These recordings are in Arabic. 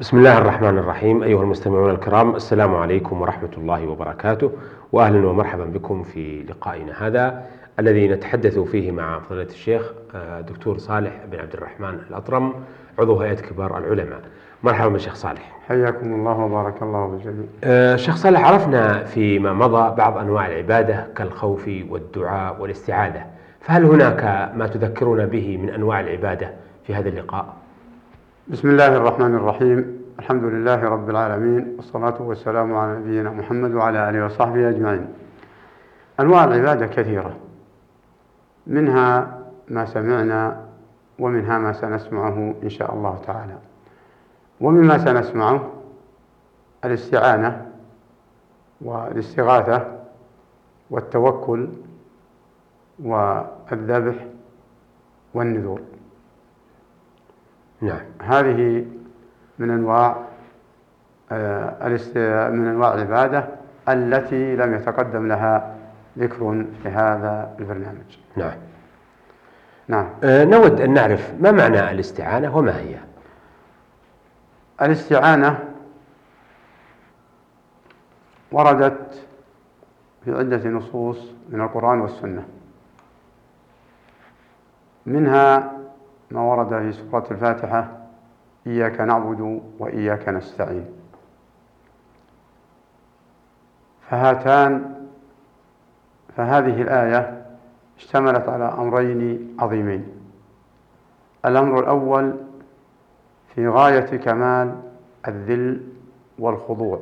بسم الله الرحمن الرحيم. أيها المستمعون الكرام السلام عليكم ورحمة الله وبركاته. وأهلا ومرحبا بكم في لقائنا هذا الذي نتحدث فيه مع فضيلة الشيخ آه، دكتور صالح بن عبد الرحمن الأطرم عضو هيئة كبار العلماء. مرحبا بالشيخ صالح. حياكم الله وبارك الله بالجميع آه، شيخ صالح عرفنا فيما مضى بعض أنواع العبادة كالخوف والدعاء والاستعاذة. فهل هناك ما تذكرنا به من أنواع العبادة في هذا اللقاء؟ بسم الله الرحمن الرحيم. الحمد لله رب العالمين والصلاة والسلام على نبينا محمد وعلى آله وصحبه أجمعين. أنواع العبادة كثيرة. منها ما سمعنا ومنها ما سنسمعه إن شاء الله تعالى. ومما سنسمعه الاستعانة والاستغاثة والتوكل والذبح والنذور. نعم هذه من أنواع آه، من أنواع العبادة التي لم يتقدم لها ذكر في هذا البرنامج. نعم. نعم. أه نود أن نعرف ما معنى الاستعانة وما هي؟ الاستعانة وردت في عدة نصوص من القرآن والسنة. منها ما ورد في سورة الفاتحة إياك نعبد وإياك نستعين. فهاتان فهذه الآية اشتملت على أمرين عظيمين. الأمر الأول في غاية كمال الذل والخضوع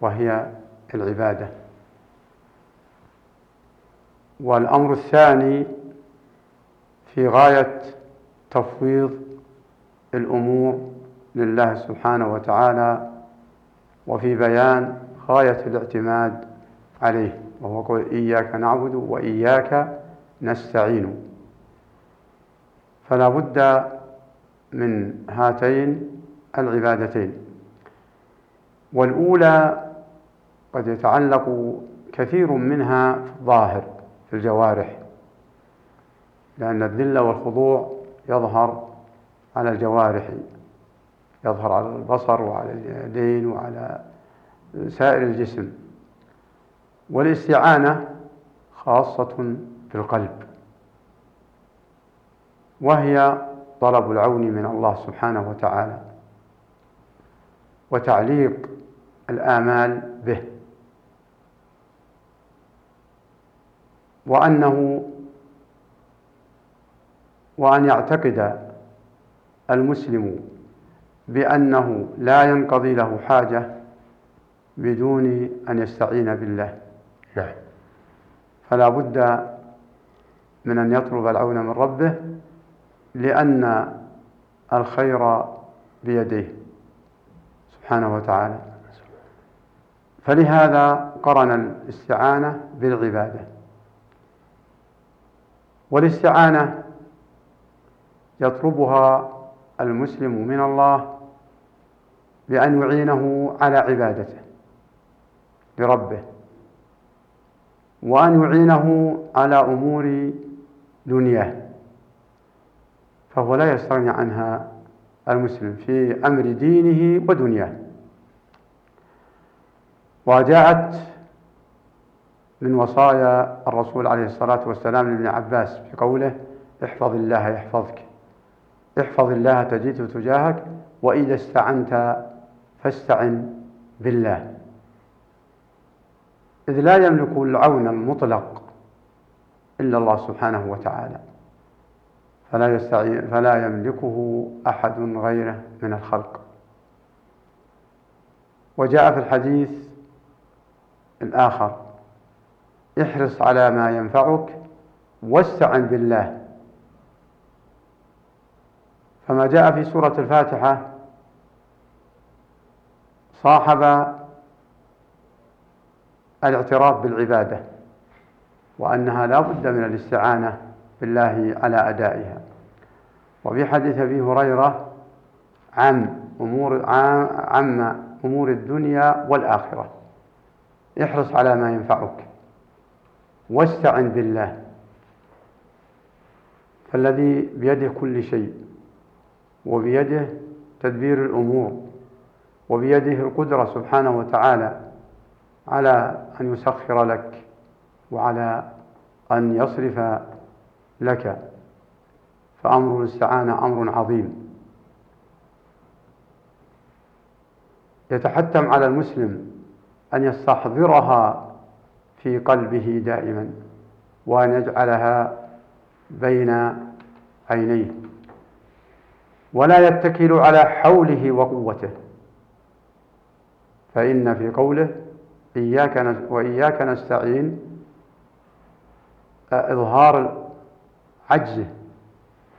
وهي العبادة. والأمر الثاني في غاية تفويض الأمور لله سبحانه وتعالى وفي بيان غاية الاعتماد عليه وهو قول إياك نعبد وإياك نستعين. فلا بد من هاتين العبادتين. والأولى قد يتعلق كثير منها في الظاهر في الجوارح. لأن الذل والخضوع يظهر على الجوارح يظهر على البصر وعلى اليدين وعلى سائر الجسم. والاستعانة خاصة بالقلب وهي طلب العون من الله سبحانه وتعالى. وتعليق الآمال به. وأنه وأن يعتقد المسلم بأنه لا ينقضي له حاجة بدون أن يستعين بالله. نعم. فلا بد من أن يطلب العون من ربه لأن الخير بيديه سبحانه وتعالى. فلهذا قرن الاستعانة بالعبادة. والاستعانة يطلبها المسلم من الله بأن يعينه على عبادته لربه وأن يعينه على أمور دنياه فهو لا يستغني عنها المسلم في أمر دينه ودنياه. وجاءت من وصايا الرسول عليه الصلاة والسلام لابن عباس في قوله احفظ الله يحفظك. احفظ الله تجده تجاهك وإذا استعنت فاستعن بالله. إذ لا يملك العون المطلق إلا الله سبحانه وتعالى. فلا يستعين فلا يملكه أحد غيره من الخلق. وجاء في الحديث الآخر احرص على ما ينفعك واستعن بالله. فما جاء في سورة الفاتحة صاحب الاعتراف بالعبادة وأنها لا بد من الاستعانة بالله على أدائها. وفي حديث أبي هريرة عن أمور عم أمور الدنيا والآخرة. احرص على ما ينفعك واستعن بالله. فالذي بيده كل شيء وبيده تدبير الأمور وبيده القدرة سبحانه وتعالى على أن يسخر لك وعلى أن يصرف لك. فأمر الاستعانة أمر عظيم. يتحتم على المسلم أن يستحضرها في قلبه دائما وأن يجعلها بين عينيه. ولا يتكل على حوله وقوته. فإن في قوله إياك وإياك نستعين إظهار عجزه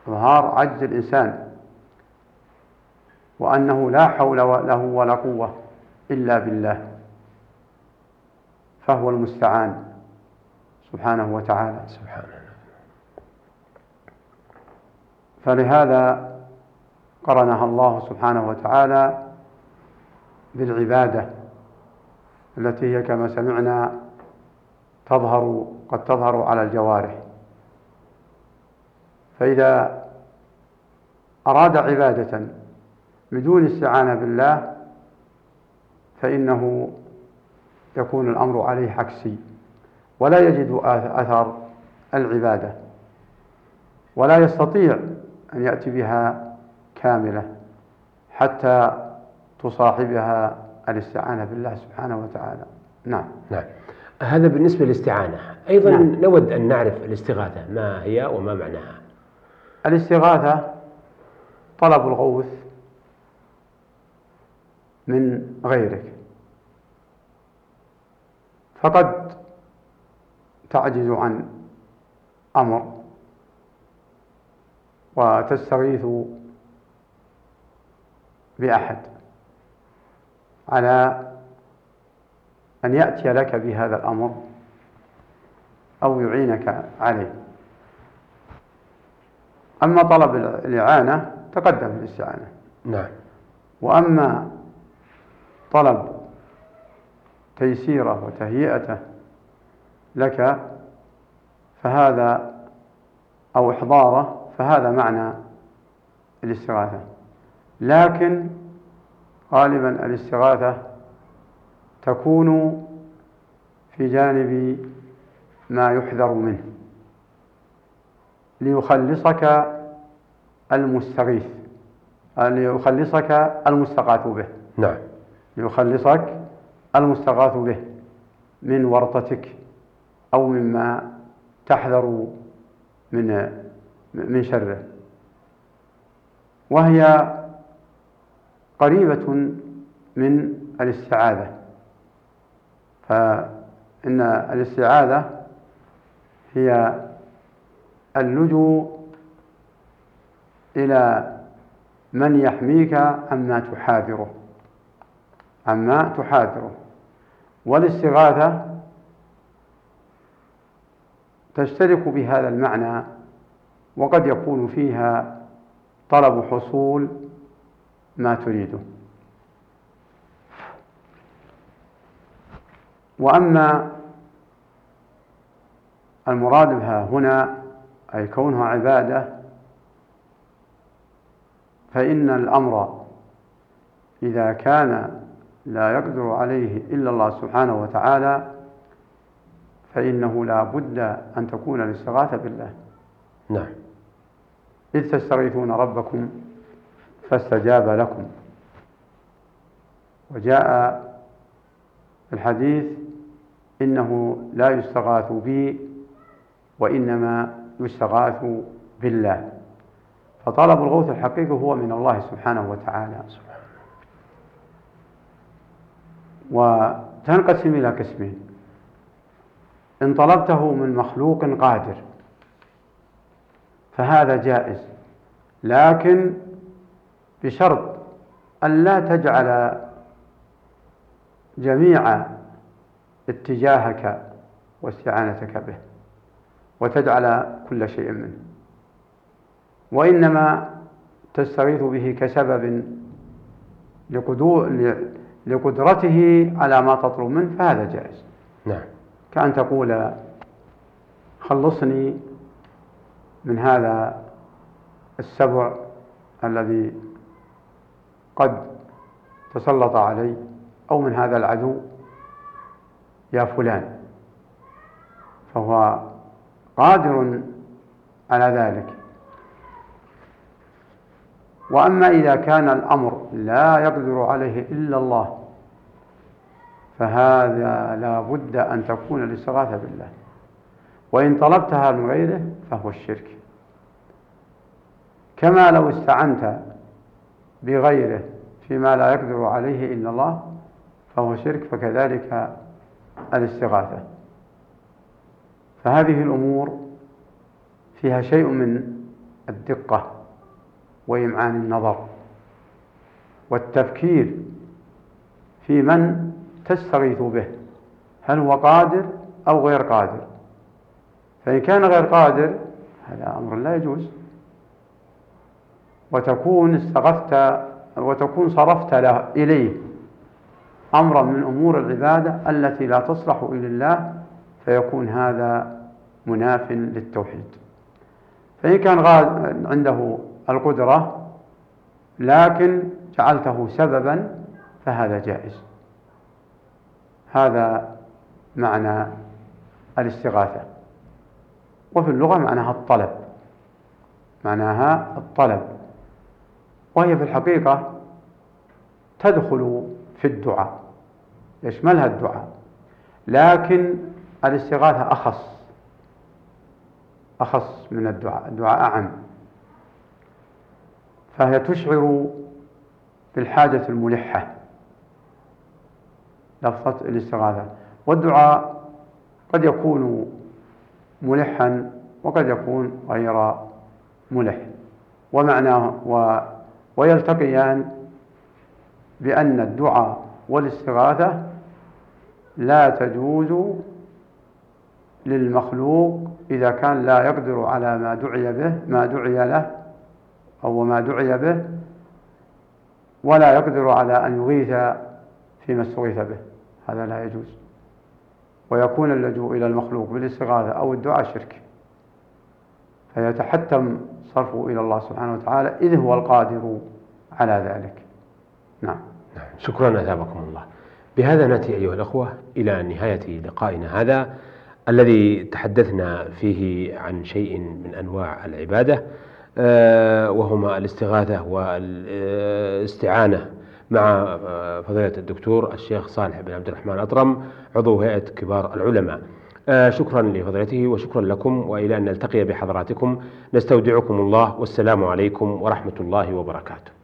إظهار عجز الإنسان وأنه لا حول له ولا قوة إلا بالله فهو المستعان سبحانه وتعالى. سبحانه. فلهذا قرنها الله سبحانه وتعالى بالعبادة التي هي كما سمعنا تظهر قد تظهر على الجوارح. فإذا أراد عبادة بدون استعانة بالله فإنه يكون الأمر عليه عكسي ولا يجد أثر العبادة ولا يستطيع أن يأتي بها كاملة حتى تصاحبها الاستعانة بالله سبحانه وتعالى. نعم. نعم. هذا بالنسبة للاستعانة. أيضا نعم. نود أن نعرف الاستغاثة ما هي وما معناها؟ الاستغاثة طلب الغوث من غيرك. فقد تعجز عن أمر وتستغيث بأحد. على أن يأتي لك بهذا الأمر أو يعينك عليه. أما طلب الإعانة تقدم الاستعانة. نعم. وأما طلب تيسيره وتهيئته لك فهذا أو إحضاره فهذا معنى الاستغاثة. لكن غالبا الاستغاثة تكون في جانب ما يحذر منه ليخلصك المستغيث ليخلصك المستغاث به. نعم. ليخلصك المستغاث به من ورطتك أو مما تحذر من من شره. وهي قريبة من الاستعاذة. فإن الاستعاذة هي اللجوء إلى من يحميك عما تحاذره. عما تحاذره. والاستغاثة تشترك بهذا المعنى وقد يكون فيها طلب حصول ما تريده. وأما المراد بها هنا أي كونها عبادة فإن الأمر إذا كان لا يقدر عليه إلا الله سبحانه وتعالى فإنه لا بد أن تكون الاستغاثة بالله. نعم. إذ تستغيثون ربكم فاستجاب لكم. وجاء الحديث إنه لا يستغاث بي وإنما يستغاث بالله. فطلب الغوث الحقيقي هو من الله سبحانه وتعالى. وتنقسم إلى قسمين. إن طلبته من مخلوق قادر فهذا جائز. لكن بشرط أن لا تجعل جميع اتجاهك واستعانتك به وتجعل كل شيء منه. وإنما تستغيث به كسبب لقدرته على ما تطلب منه فهذا جائز. نعم. كأن تقول خلصني من هذا السبع الذي قد تسلط علي أو من هذا العدو يا فلان. فهو قادر على ذلك. وأما إذا كان الأمر لا يقدر عليه إلا الله فهذا لا بد أن تكون الاستغاثة بالله. وإن طلبتها من غيره فهو الشرك. كما لو استعنت بغيره فيما لا يقدر عليه إلا الله فهو شرك فكذلك الاستغاثة. فهذه الأمور فيها شيء من الدقة وإمعان النظر والتفكير في من تستغيث به هل هو قادر أو غير قادر. فإن كان غير قادر هذا أمر لا يجوز. وتكون استغثت وتكون صرفت له إليه أمرا من أمور العبادة التي لا تصلح إلى الله فيكون هذا مناف للتوحيد. فإن كان عنده القدرة لكن جعلته سببا فهذا جائز. هذا معنى الاستغاثة. وفي اللغة معناها الطلب. معناها الطلب. وهي في الحقيقة تدخل في الدعاء. يشملها الدعاء؟ لكن الاستغاثة أخص أخص من الدعاء الدعاء أعم. فهي تشعر بالحاجة الملحة لفظة الاستغاثة. والدعاء قد يكون ملحا وقد يكون غير ملح. ومعناه ويلتقيان بأن الدعاء والاستغاثة لا تجوز للمخلوق إذا كان لا يقدر على ما دعي به ما دعي له أو ما دعي به ولا يقدر على أن يغيث فيما استغيث به. هذا لا يجوز. ويكون اللجوء إلى المخلوق بالاستغاثة أو الدعاء شرك. فيتحتم صرفه إلى الله سبحانه وتعالى إذ هو القادر على ذلك. نعم. شكرا أثابكم الله. بهذا نأتي أيها الأخوة إلى نهاية لقائنا هذا الذي تحدثنا فيه عن شيء من أنواع العبادة آه، وهما الاستغاثة والاستعانة مع آه، فضيلة الدكتور الشيخ صالح بن عبد الرحمن أطرم عضو هيئة كبار العلماء. آه، شكرا لفضيلته وشكرا لكم وإلى أن نلتقي بحضراتكم. نستودعكم الله والسلام عليكم ورحمة الله وبركاته.